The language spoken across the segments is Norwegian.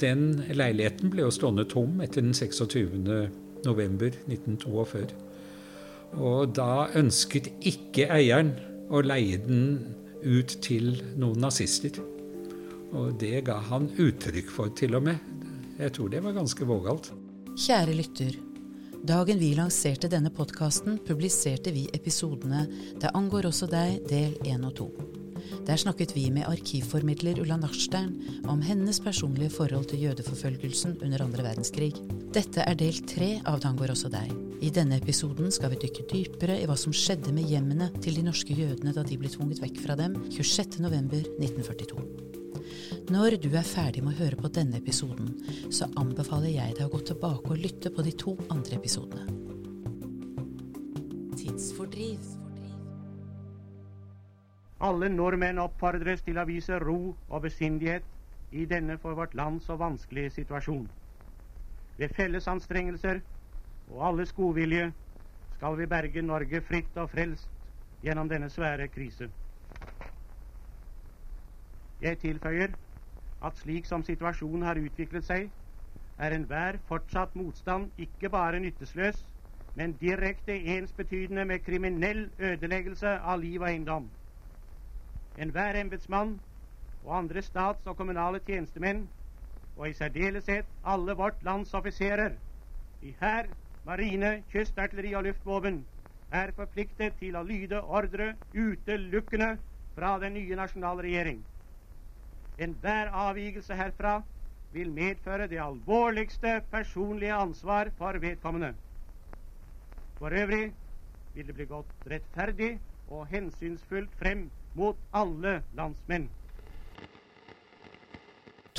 den leiligheten ble jo stående tom etter den 26. november 1942. Og da ønsket ikke eieren å leie den ut til noen nazister. Og det ga han uttrykk for, til og med. Jeg tror det var ganske vågalt. Kjære lytter. Dagen vi lanserte denne podkasten, publiserte vi episodene Det angår også deg, del 1 og 2. Der snakket vi med arkivformidler Ulla Nachstern om hennes personlige forhold til jødeforfølgelsen under andre verdenskrig. Dette er del tre av Det angår også deg. I denne episoden skal vi dykke dypere i hva som skjedde med hjemmene til de norske jødene da de ble tvunget vekk fra dem 26.11.1942. Når du er ferdig med å høre på denne episoden, så anbefaler jeg deg å gå tilbake og lytte på de to andre episodene. Tidsfordriv. Alle nordmenn oppfordres til å vise ro og besindighet i denne for vårt land så vanskelige situasjon. Ved felles anstrengelser og alles godvilje skal vi berge Norge fritt og frelst gjennom denne svære krise. Jeg tilføyer at slik som situasjonen har utviklet seg, er enhver fortsatt motstand ikke bare nyttesløs, men direkte ensbetydende med kriminell ødeleggelse av liv og eiendom. Enhver embetsmann og andre stats- og kommunale tjenestemenn, og i særdeleshet alle vårt lands offiserer i hær, marine, kystartilleri og luftvåpen, er forpliktet til å lyde ordre utelukkende fra den nye nasjonale regjering. Enhver avvigelse herfra vil medføre det alvorligste personlige ansvar for vedkommende. For øvrig vil det bli gått rettferdig og hensynsfullt frem mot alle landsmenn.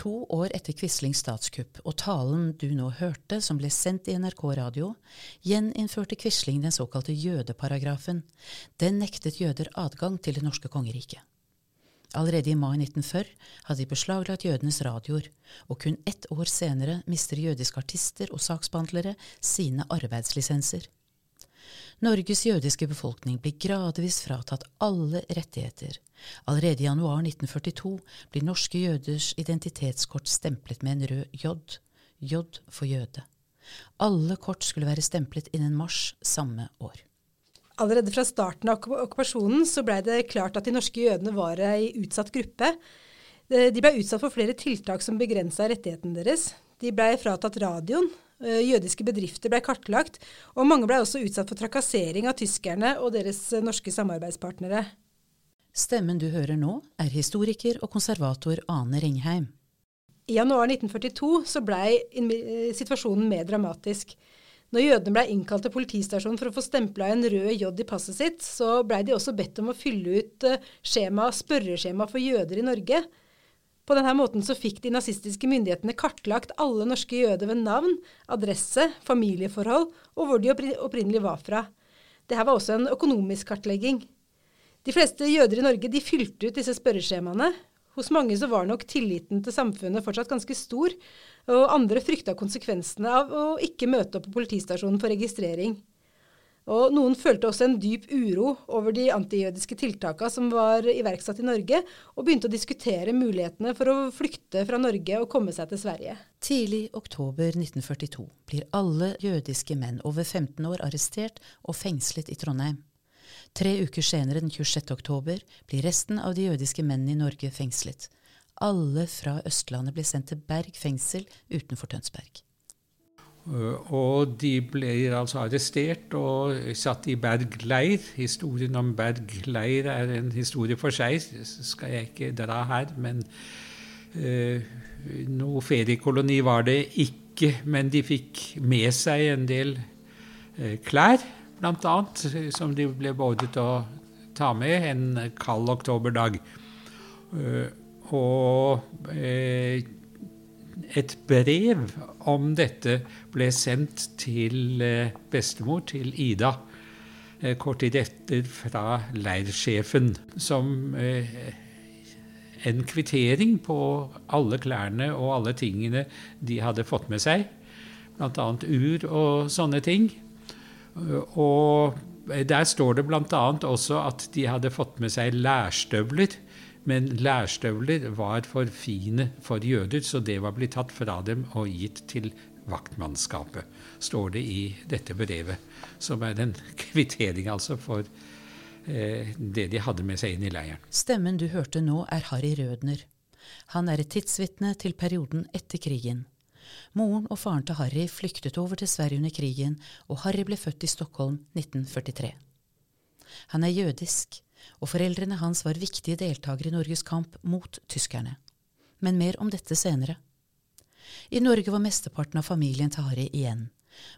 To år etter Quislings statskupp og talen du nå hørte, som ble sendt i NRK radio, gjeninnførte Quisling den såkalte jødeparagrafen. Den nektet jøder adgang til det norske kongeriket. Allerede i mai 1940 hadde de beslaglagt jødenes radioer, og kun ett år senere mister jødiske artister og saksbehandlere sine arbeidslisenser. Norges jødiske befolkning blir gradvis fratatt alle rettigheter. Allerede i januar 1942 blir norske jøders identitetskort stemplet med en rød J. J for jøde. Alle kort skulle være stemplet innen mars samme år. Allerede fra starten av okkupasjonen så blei det klart at de norske jødene var ei utsatt gruppe. De blei utsatt for flere tiltak som begrensa rettighetene deres. De blei fratatt radioen, jødiske bedrifter ble kartlagt, og mange ble også utsatt for trakassering av tyskerne og deres eh, norske samarbeidspartnere. Stemmen du hører nå, er historiker og konservator Ane Ringheim. I januar 1942 så blei eh, situasjonen mer dramatisk. Når jødene blei innkalt til politistasjonen for å få stempla en rød J i passet sitt, så blei de også bedt om å fylle ut skjema, spørreskjema for jøder i Norge. På denne måten så fikk de nazistiske myndighetene kartlagt alle norske jøder ved navn, adresse, familieforhold og hvor de opprinnelig var fra. Dette var også en økonomisk kartlegging. De fleste jøder i Norge de fylte ut disse spørreskjemaene. Hos mange så var nok tilliten til samfunnet fortsatt ganske stor, og andre frykta konsekvensene av å ikke møte opp på politistasjonen for registrering. Og noen følte også en dyp uro over de antijødiske tiltakene som var iverksatt i Norge, og begynte å diskutere mulighetene for å flykte fra Norge og komme seg til Sverige. Tidlig oktober 1942 blir alle jødiske menn over 15 år arrestert og fengslet i Trondheim. Tre uker senere, den 26. oktober, blir resten av de jødiske mennene i Norge fengslet. Alle fra Østlandet ble sendt til Berg fengsel utenfor Tønsberg. Eh, og de ble altså arrestert og satt i Berg leir. Historien om Berg leir er en historie for seg, skal jeg ikke dra her. Men eh, noe feriekoloni var det ikke. Men de fikk med seg en del eh, klær, bl.a., som de ble beordret å ta med en kald oktoberdag. Eh, og eh, et brev om dette ble sendt til eh, bestemor, til Ida, eh, kort tid etter fra leirsjefen, som eh, en kvittering på alle klærne og alle tingene de hadde fått med seg, bl.a. ur og sånne ting. Og der står det bl.a. også at de hadde fått med seg lærstøvler Men lærstøvler var for fine for jøder, så det var blitt tatt fra dem og gitt til vaktmannskapet, står det i dette brevet. Som er en kvittering altså for eh, det de hadde med seg inn i leiren. Stemmen du hørte nå, er Harry Rødner. Han er et tidsvitne til perioden etter krigen. Moren og faren til Harry flyktet over til Sverige under krigen, og Harry ble født i Stockholm 1943. Han er jødisk, og foreldrene hans var viktige deltakere i Norges kamp mot tyskerne. Men mer om dette senere. I Norge var mesteparten av familien til Harry igjen.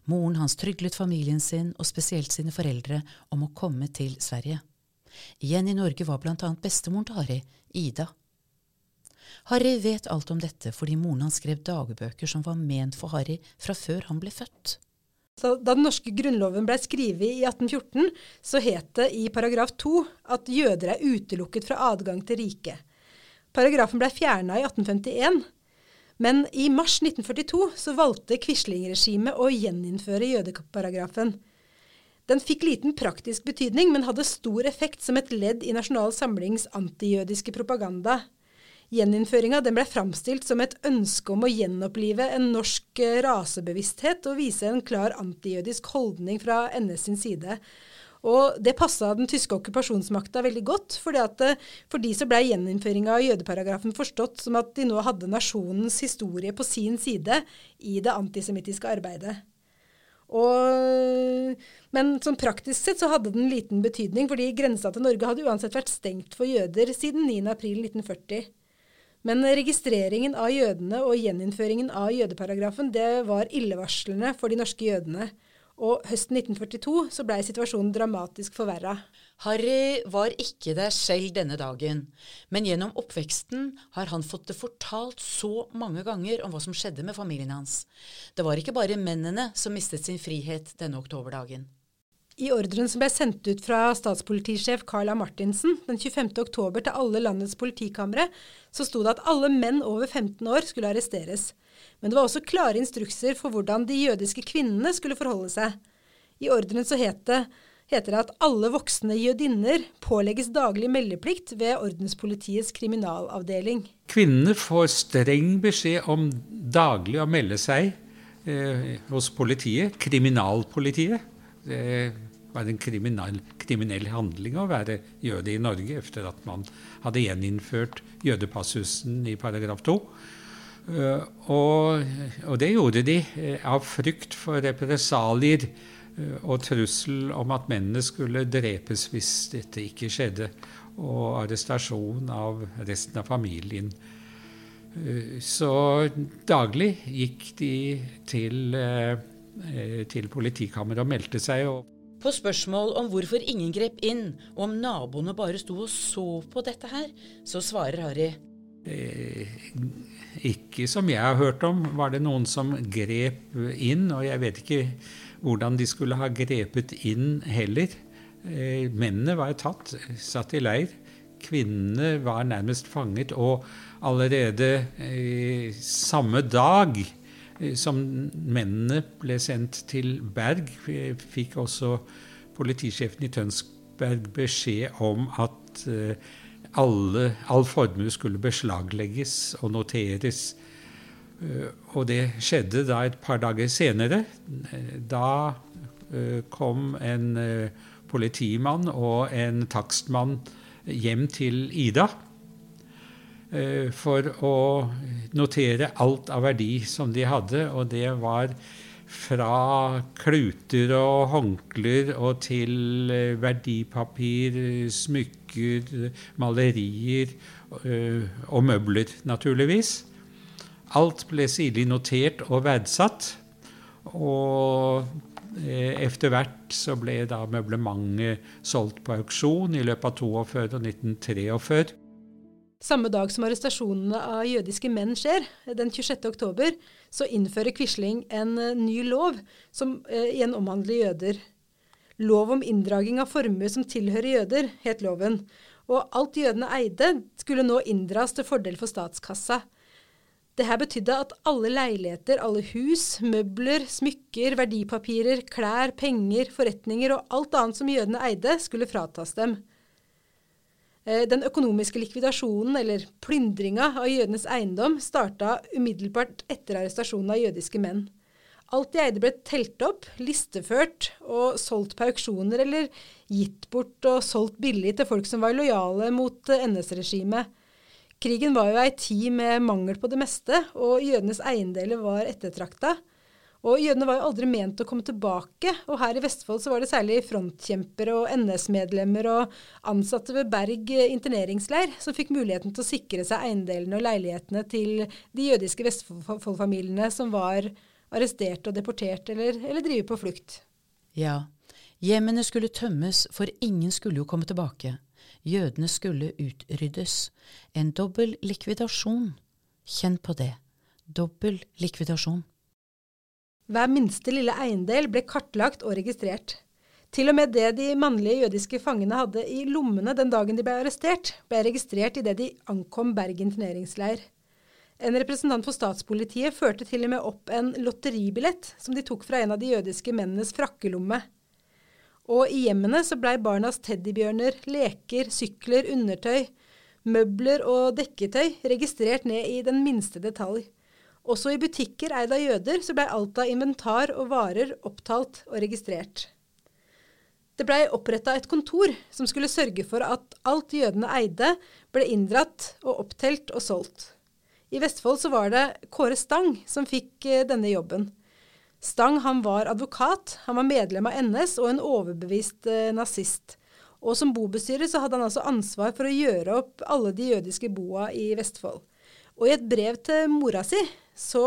Moren hans tryglet familien sin, og spesielt sine foreldre, om å komme til Sverige. Igjen i Norge var blant annet bestemoren til Harry, Ida. Harry vet alt om dette fordi moren hans skrev dagbøker som var ment for Harry fra før han ble født. Så da den norske grunnloven ble skrevet i 1814, så het det i paragraf 2 at jøder er utelukket fra adgang til riket. Paragrafen ble fjerna i 1851, men i mars 1942 så valgte Quisling-regimet å gjeninnføre jødeparagrafen. Den fikk liten praktisk betydning, men hadde stor effekt som et ledd i Nasjonal Samlings antijødiske propaganda. Gjeninnføringa ble framstilt som et ønske om å gjenopplive en norsk eh, rasebevissthet og vise en klar antijødisk holdning fra NS sin side. Og Det passa den tyske okkupasjonsmakta veldig godt, at eh, for de så ble gjeninnføringa av jødeparagrafen forstått som at de nå hadde nasjonens historie på sin side i det antisemittiske arbeidet. Og, men sånn praktisk sett så hadde den liten betydning, fordi grensa til Norge hadde uansett vært stengt for jøder siden 9.4.1940. Men registreringen av jødene og gjeninnføringen av jødeparagrafen det var illevarslende for de norske jødene. Og høsten 1942 så blei situasjonen dramatisk forverra. Harry var ikke der selv denne dagen, men gjennom oppveksten har han fått det fortalt så mange ganger om hva som skjedde med familien hans. Det var ikke bare mennene som mistet sin frihet denne oktoberdagen. I ordren som ble sendt ut fra statspolitisjef Carla Martinsen den 25. oktober til alle landets politikamre, så sto det at alle menn over 15 år skulle arresteres. Men det var også klare instrukser for hvordan de jødiske kvinnene skulle forholde seg. I ordren så het det, heter det at alle voksne jødinner pålegges daglig meldeplikt ved ordenspolitiets kriminalavdeling. Kvinnene får streng beskjed om daglig å melde seg eh, hos politiet, kriminalpolitiet. Det var en kriminell, kriminell, handling å være jøde i Norge etter at man hadde gjeninnført jødepassusen i paragraf 2. Eh, og, og, det gjorde de eh, av frykt for represalier eh, og trussel om at mennene skulle drepes hvis dette ikke skjedde, og arrestasjon av resten av familien. Så daglig gikk de til til politikammeret og meldte seg. På spørsmål om hvorfor ingen grep inn, og om naboene bare sto og så på dette her, så svarer Harry. Eh, ikke som jeg har hørt om, var det noen som grep inn. Og jeg vet ikke hvordan de skulle ha grepet inn heller. Eh, mennene var tatt, satt i leir. Kvinnene var nærmest fanget. Og allerede eh, samme dag Eh, som mennene ble sendt til Berg, fikk også politisjefen i Tønsberg beskjed om at eh, alle, all formue skulle beslaglegges og noteres. Eh, og det skjedde da et par dager senere. Da kom en politimann og en takstmann hjem til Ida Eh, for å notere alt av verdi som de hadde. Og det var fra kluter og håndklær og til eh, verdipapir, smykker, malerier eh, og møbler, naturligvis. Alt ble sirlig notert og verdsatt. Og etter hvert så ble da møblementet solgt på auksjon i løpet av 42 og 1943. Samme dag som arrestasjonene av jødiske menn skjer, den 26. oktober, så innfører Quisling en uh, ny lov som uh, igjen omhandler jøder. Lov om inndraging av formue som tilhører jøder, het loven. Og alt jødene eide, skulle nå inndras til fordel for statskassa. Dette betydde at alle leiligheter, alle hus, møbler, smykker, verdipapirer, klær, penger, forretninger og alt annet som jødene eide, skulle fratas dem. Eh, den økonomiske likvidasjonen, eller plyndringa, av jødenes eiendom starta umiddelbart etter arrestasjonen av jødiske menn. Alt de eide ble telt opp, listeført og solgt på auksjoner eller gitt bort og solgt billig til folk som var lojale mot eh, NS-regimet. Krigen var jo ei tid med mangel på det meste, og jødenes eiendeler var ettertrakta. Og jødene var jo aldri ment å komme tilbake, og her i Vestfold så var det særlig frontkjempere og NS-medlemmer og ansatte ved Berg interneringsleir som fikk muligheten til å sikre seg eiendelene og leilighetene til de jødiske Vestfold-familiene som var arrestert og deportert eller, eller drive på flukt. Ja, hjemmene skulle tømmes, for ingen skulle jo komme tilbake. Jødene skulle utryddes. En dobbel likvidasjon. Kjenn på det. Dobbel likvidasjon. Hver minste lille eiendel ble kartlagt og registrert. Til og med det de mannlige jødiske fangene hadde i lommene den dagen de ble arrestert, ble registrert idet de ankom Bergen turneringsleir. En representant for statspolitiet førte til og med opp en lotteribillett som de tok fra en av de jødiske mennenes frakkelomme. Og i hjemmene så blei barnas teddybjørner, leker, sykler, undertøy, møbler og dekketøy registrert ned i den minste detalj. Også i butikker eid av jøder så blei alt av inventar og varer opptalt og registrert. Det blei oppretta et kontor som skulle sørge for at alt jødene eide, ble inndratt og opptelt og solgt. I Vestfold så var det Kåre Stang som fikk eh, denne jobben. Stang han var advokat, han var medlem av NS og en overbevist eh, nazist. Og som bobestyrer så hadde han altså ansvar for å gjøre opp alle de jødiske boa i Vestfold. Og i et brev til mora si så,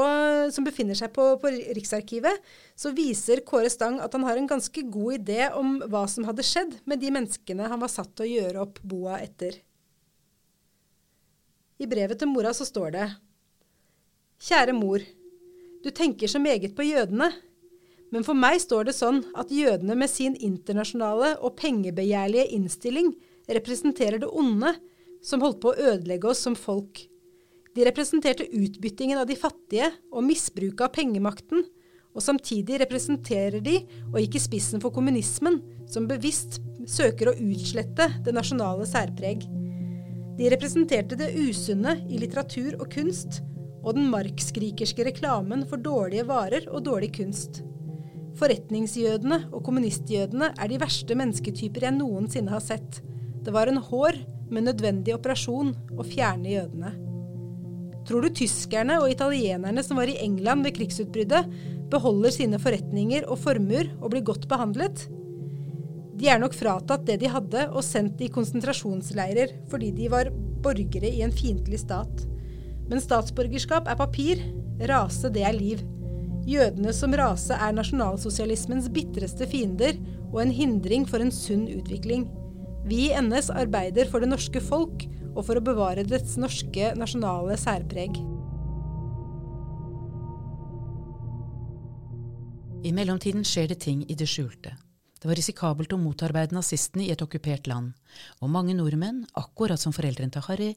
som befinner seg på, på, Riksarkivet, så viser Kåre Stang at han har en ganske god idé om hva som hadde skjedd med de menneskene han var satt til å gjøre opp boa etter. I brevet til mora så står det Kjære mor. Du tenker så meget på jødene. Men for meg står det sånn at jødene med sin internasjonale og pengebegjærlige innstilling representerer det onde som holdt på å ødelegge oss som folk de representerte utbyttingen av de fattige og misbruket av pengemakten, og samtidig representerer de og gikk i spissen for kommunismen, som bevisst søker å utslette det nasjonale særpreg. De representerte det usunne i litteratur og kunst, og den markskrikerske reklamen for dårlige varer og dårlig kunst. Forretningsjødene og kommunistjødene er de verste mennesketyper jeg noensinne har sett. Det var en hår, men nødvendig operasjon å fjerne jødene. Tror du tyskerne og italienerne som var i England ved krigsutbruddet, beholder sine forretninger og formuer og blir godt behandlet? De er nok fratatt det de hadde og sendt i konsentrasjonsleirer fordi de var borgere i en fiendtlig stat. Men statsborgerskap er papir, rase det er liv. Jødene som rase er nasjonalsosialismens bitreste fiender og en hindring for en sunn utvikling. Vi i NS arbeider for det norske folk og for å bevare dets norske nasjonale særpreg. I mellomtiden skjer det ting i det skjulte. Det var risikabelt å motarbeide nazistene i et okkupert land, og mange nordmenn, akkurat som foreldrene til Harry,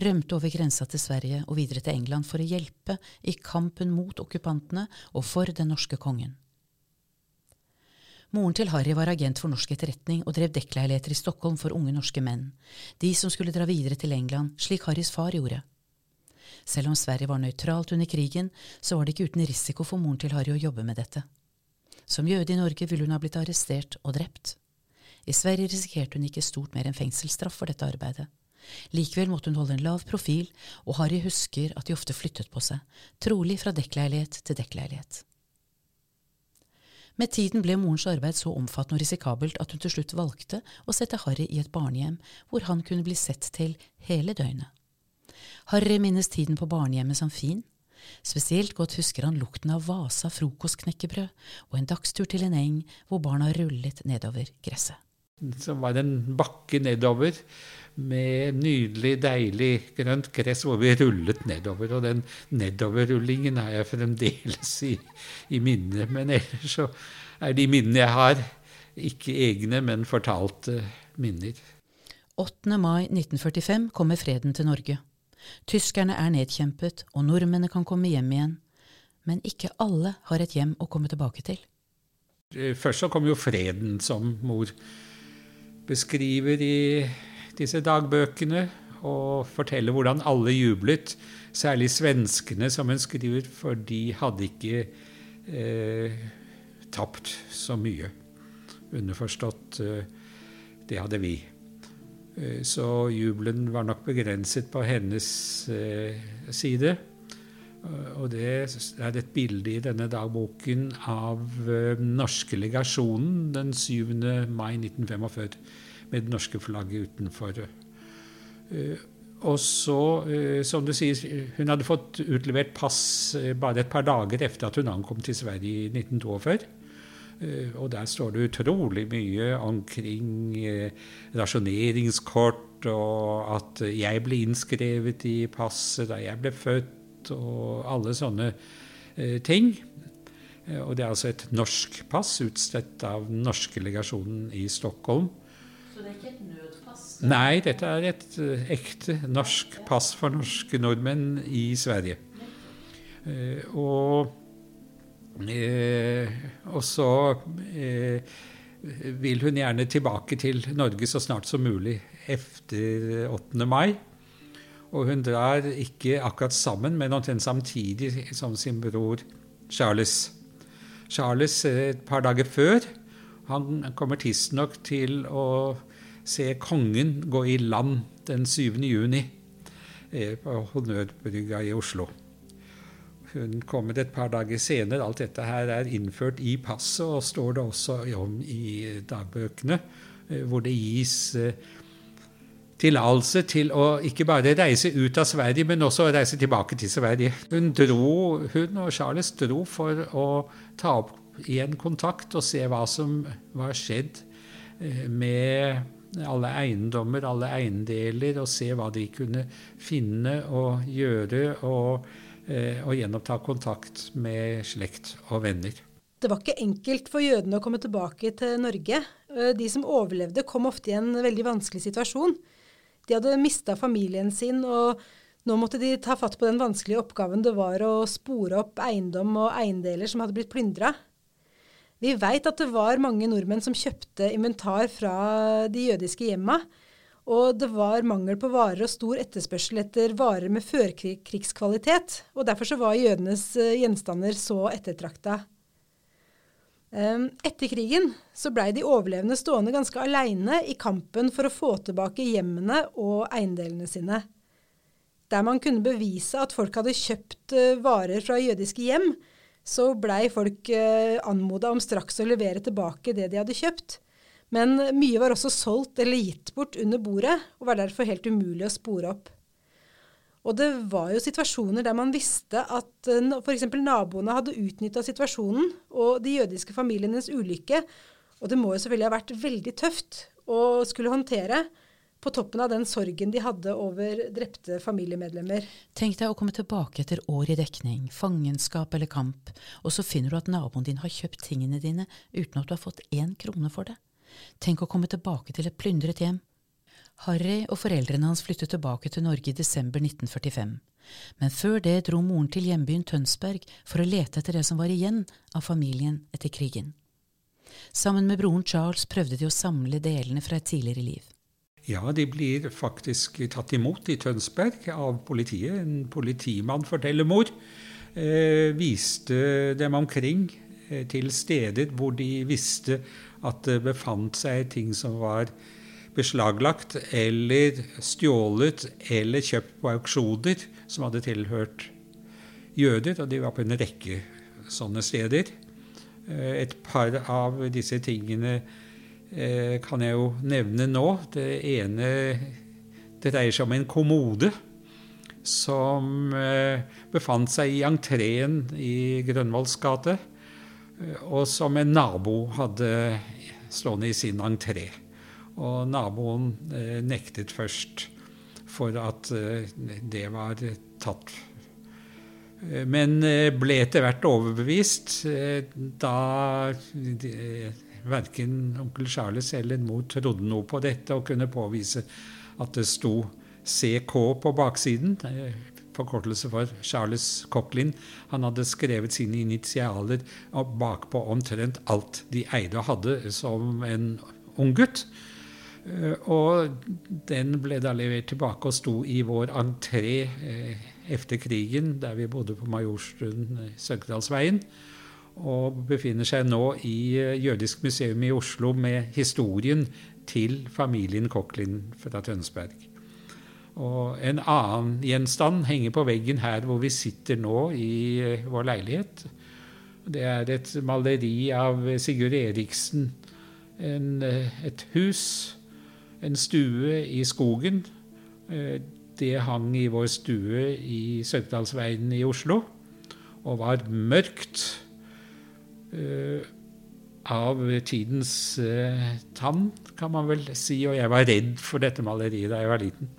rømte over grensa til Sverige og videre til England for å hjelpe i kampen mot okkupantene og for den norske kongen. Moren til Harry var agent for norsk etterretning og drev dekkleiligheter i Stockholm for unge norske menn, de som skulle dra videre til England, slik Harrys far gjorde. Selv om Sverige var nøytralt under krigen, så var det ikke uten risiko for moren til Harry å jobbe med dette. Som jøde i Norge ville hun ha blitt arrestert og drept. I Sverige risikerte hun ikke stort mer enn fengselsstraff for dette arbeidet. Likevel måtte hun holde en lav profil, og Harry husker at de ofte flyttet på seg, trolig fra dekkleilighet til dekkleilighet. Med tiden ble morens arbeid så omfattende og risikabelt at hun til slutt valgte å sette Harry i et barnehjem hvor han kunne bli sett til hele døgnet. Harry minnes tiden på barnehjemmet som fin. Spesielt godt husker han lukten av Vasa frokostknekkebrød og en dagstur til en eng hvor barna rullet nedover gresset. Så var en bakke nedover med nydelig, deilig grønt gress hvor vi rullet nedover. Og den nedoverrullingen har jeg fremdeles i, i minnet. Men ellers så er de minnene jeg har, ikke egne, men fortalte minner. 8. mai 1945 kommer freden til Norge. Tyskerne er nedkjempet, og nordmennene kan komme hjem igjen. Men ikke alle har et hjem å komme tilbake til. Først så kom jo freden, som mor beskriver i disse dagbøkene og forteller hvordan alle jublet. Særlig svenskene, som hun skriver, for de hadde ikke eh, tapt så mye. Underforstått eh, det hadde vi. Eh, så jubelen var nok begrenset på hennes eh, side. Og det er et bilde i denne dagboken av den norske legasjonen den 7. mai 1945 med det norske flagget utenfor. Og så, som du sier, hun hadde fått utlevert pass bare et par dager etter at hun ankom til Sverige i 1942. Eh, og der står det utrolig mye omkring eh, rasjoneringskort, og at jeg ble innskrevet i passet da jeg ble født, og alle sånne eh, ting. Og det er altså et norsk pass utstedt av den norske legasjonen i Stockholm. Så det er ikke et nødpass? Nei, dette er et ekte norsk pass for norske nordmenn i Sverige. Og Eh, og så eh, vil hun gjerne tilbake til Norge så snart som mulig etter 8. mai. Og hun drar ikke akkurat sammen, men omtrent samtidig som sin bror Charles. Charles et par dager før. Han kommer tidsnok til å se kongen gå i land den 7. juni eh, på Honnørbrygga i Oslo. Hun kommer et par dager senere. Alt dette her er innført i passet, og står det også om i dagbøkene, eh, hvor det gis eh, tillatelse til å ikke bare reise ut av Sverige, men også å reise tilbake til Sverige. Hun, dro, hun og Charles dro for å ta opp igjen kontakt og se hva som var skjedd eh, med alle eiendommer, alle eiendeler, og se hva de kunne finne og gjøre. og Eh, og gjenoppta kontakt med slekt og venner. Det var ikke enkelt for jødene å komme tilbake til Norge. Eh, de som overlevde, kom ofte i en veldig vanskelig situasjon. De hadde mista familien sin, og nå måtte de ta fatt på den vanskelige oppgaven det var å spore opp eiendom og eiendeler som hadde blitt plyndra. Vi veit at det var mange nordmenn som kjøpte inventar fra de jødiske hjemma, og det var mangel på varer og stor etterspørsel etter varer med førkrigskvalitet. Og derfor så var jødenes eh, gjenstander så ettertrakta. Ehm, etter krigen så blei de overlevende stående ganske aleine i kampen for å få tilbake hjemmene og eiendelene sine. Der man kunne bevise at folk hadde kjøpt eh, varer fra jødiske hjem, så blei folk eh, anmoda om straks å levere tilbake det de hadde kjøpt. Men mye var også solgt eller gitt bort under bordet, og var derfor helt umulig å spore opp. Og det var jo situasjoner der man visste at eh, f.eks. naboene hadde utnytta situasjonen og de jødiske familienes ulykke, og det må jo selvfølgelig ha vært veldig tøft å skulle håndtere på toppen av den sorgen de hadde over drepte familiemedlemmer. Tenk deg å komme tilbake etter år i dekning, fangenskap eller kamp, og så finner du at naboen din har kjøpt tingene dine uten at du har fått én krone for det. Tenk å komme tilbake til et plyndret hjem. Harry og foreldrene hans flyttet tilbake til Norge i desember 1945, men før det dro moren til hjembyen Tønsberg for å lete etter det som var igjen av familien etter krigen. Sammen med broren Charles prøvde de å samle delene fra et tidligere liv. Ja, de blir faktisk tatt imot i Tønsberg av politiet. En politimann, forteller mor, eh, viste dem omkring eh, til steder hvor de visste at det befant seg ting som var beslaglagt eller stjålet eller kjøpt på auksjoner som hadde tilhørt jøder, og de var på en rekke sånne steder. Eh, et par av disse tingene eh, kan jeg jo nevne nå. Det ene dreier seg om en kommode som eh, befant seg i entreen i Grønvolls gate og som en nabo hadde stående i sin entré. Og naboen eh, nektet først for at eh, det var tatt. Eh, men ble etter hvert overbevist da verken onkel Charles eller mor trodde noe på dette og kunne påvise at det sto CK på baksiden forkortelse for Charles Cochlin. Han hadde skrevet sine initialer bakpå omtrent alt de eide og hadde som en ung gutt. Og den ble da levert tilbake og sto i vår entré etter krigen, der vi bodde på Majorstuen, Sønkerdalsveien. Og befinner seg nå i Jødisk museum i Oslo med historien til familien Cochlin fra Tønsberg. Og en annen gjenstand henger på veggen her hvor vi sitter nå i vår leilighet. Det er et maleri av Sigurd Eriksen. En, et hus, en stue i skogen. Det hang i vår stue i Sørdalsveien i Oslo og var mørkt uh, av tidens uh, tann, kan man vel si. Og jeg var redd for dette maleriet da jeg var liten.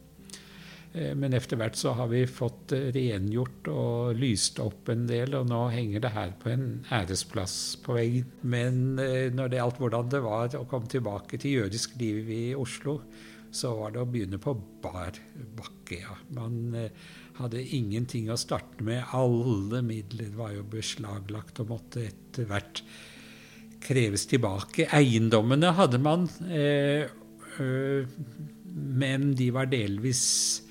Uh, men etter hvert så har vi fått rengjort og lyst opp en del, og nå henger det her på en æresplass på veggen. Men når det gjaldt hvordan det var å komme tilbake til jødisk liv i Oslo, så var det å begynne på bar bakke. Ja. Man eh, hadde ingenting å starte med. Alle midler var jo beslaglagt og måtte etter hvert kreves tilbake. Eiendommene hadde man, eh, men de var delvis eh,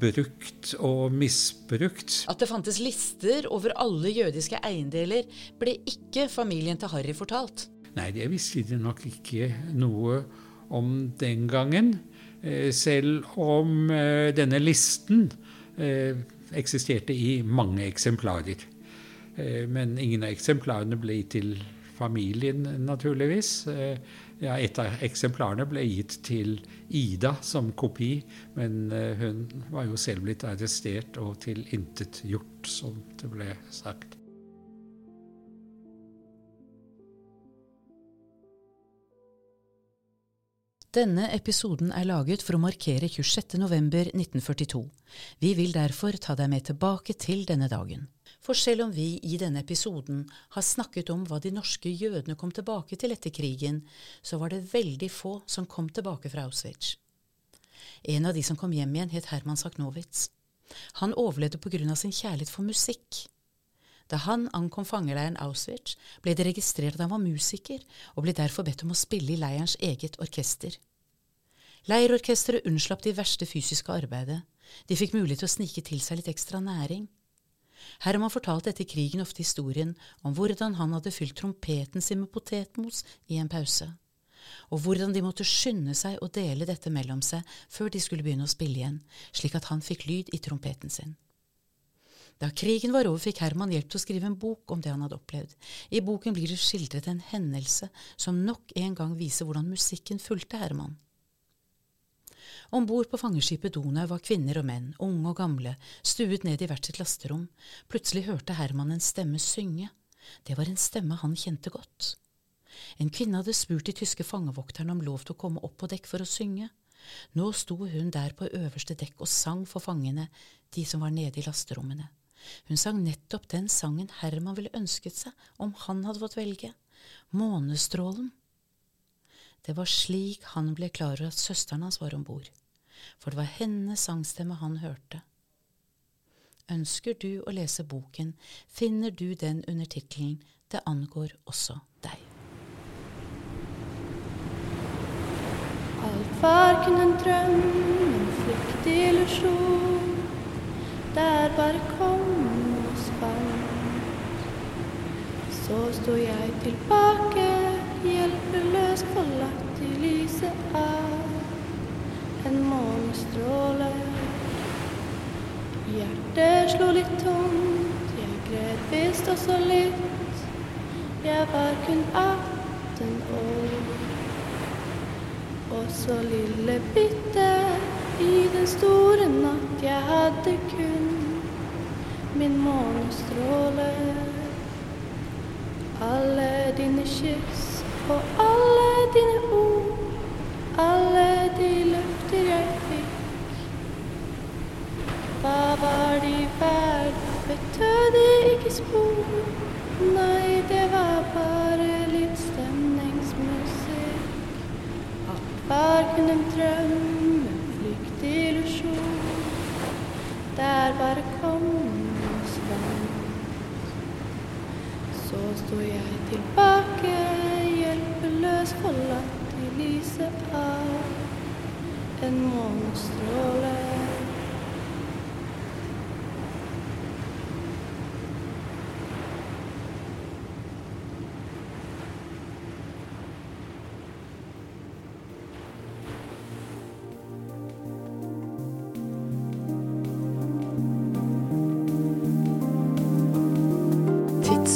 brukt og misbrukt. At det fantes lister over alle jødiske eiendeler, ble ikke familien til Harry fortalt. Nei, det visste de nok ikke noe om den gangen. Eh, selv om eh, denne listen eh, eksisterte i mange eksemplarer. Men ingen av eksemplarene ble til familien, naturligvis. Ja, et av eksemplarene ble gitt til Ida som kopi, men hun var jo selv blitt arrestert og tilintetgjort, som det ble sagt. Denne episoden er laget for å markere 26.11.1942. Vi vil derfor ta deg med tilbake til denne dagen. For selv om vi i denne episoden har snakket om hva de norske jødene kom tilbake til etter krigen, så var det veldig få som kom tilbake fra Auschwitz. En av de som kom hjem igjen, het Herman Saknowitz. Han overlevde på grunn av sin kjærlighet for musikk. Da han ankom fangeleiren Auschwitz, ble det registrert at han var musiker, og ble derfor bedt om å spille i leirens eget orkester. Leirorkesteret unnslapp de verste fysiske arbeidet. De fikk mulighet til å snike til seg litt ekstra næring. Herman fortalte etter krigen ofte historien om hvordan han hadde fylt trompeten sin med potetmos i en pause, og hvordan de måtte skynde seg å dele dette mellom seg før de skulle begynne å spille igjen, slik at han fikk lyd i trompeten sin. Da krigen var over, fikk Herman hjelp til å skrive en bok om det han hadde opplevd. I boken blir det skildret en hendelse som nok en gang viser hvordan musikken fulgte Herman. Om bord på fangeskipet Donau var kvinner og menn, unge og gamle, stuet ned i hvert sitt lasterom. Plutselig hørte Herman en stemme synge. Det var en stemme han kjente godt. En kvinne hadde spurt de tyske fangevokterne om lov til å komme opp på dekk for å synge. Nå sto hun der på øverste dekk og sang for fangene, de som var nede i lasterommene. Hun sang nettopp den sangen Herman ville ønsket seg om han hadde fått velge, Månestrålen. Det var slik han ble klar over at søsteren hans var om bord, for det var hennes sangstemme han hørte. Ønsker du å lese boken, finner du den under tittelen Det angår også deg. Alt var kun en drøm, en flyktig illusjon der bare kom og spant. Så sto jeg tilbake, hjelpeløs forlatt i lyset av en månestråle. Hjertet slo litt tungt, jeg gret visst også litt. Jeg var kun 18 år. Og så lille bitte i den store natt jeg hadde kun min månestråle. Alle dine kyss og alle dine ord, alle de løfter jeg fikk. Hva var de verd, døde de ikke spor? Nei, det var bare litt stemningsmusikk. Alt var en drøm illusjon. Der bare kom Så sto jeg tilbake, hjelpeløs forlatt i lyset av en månestråle.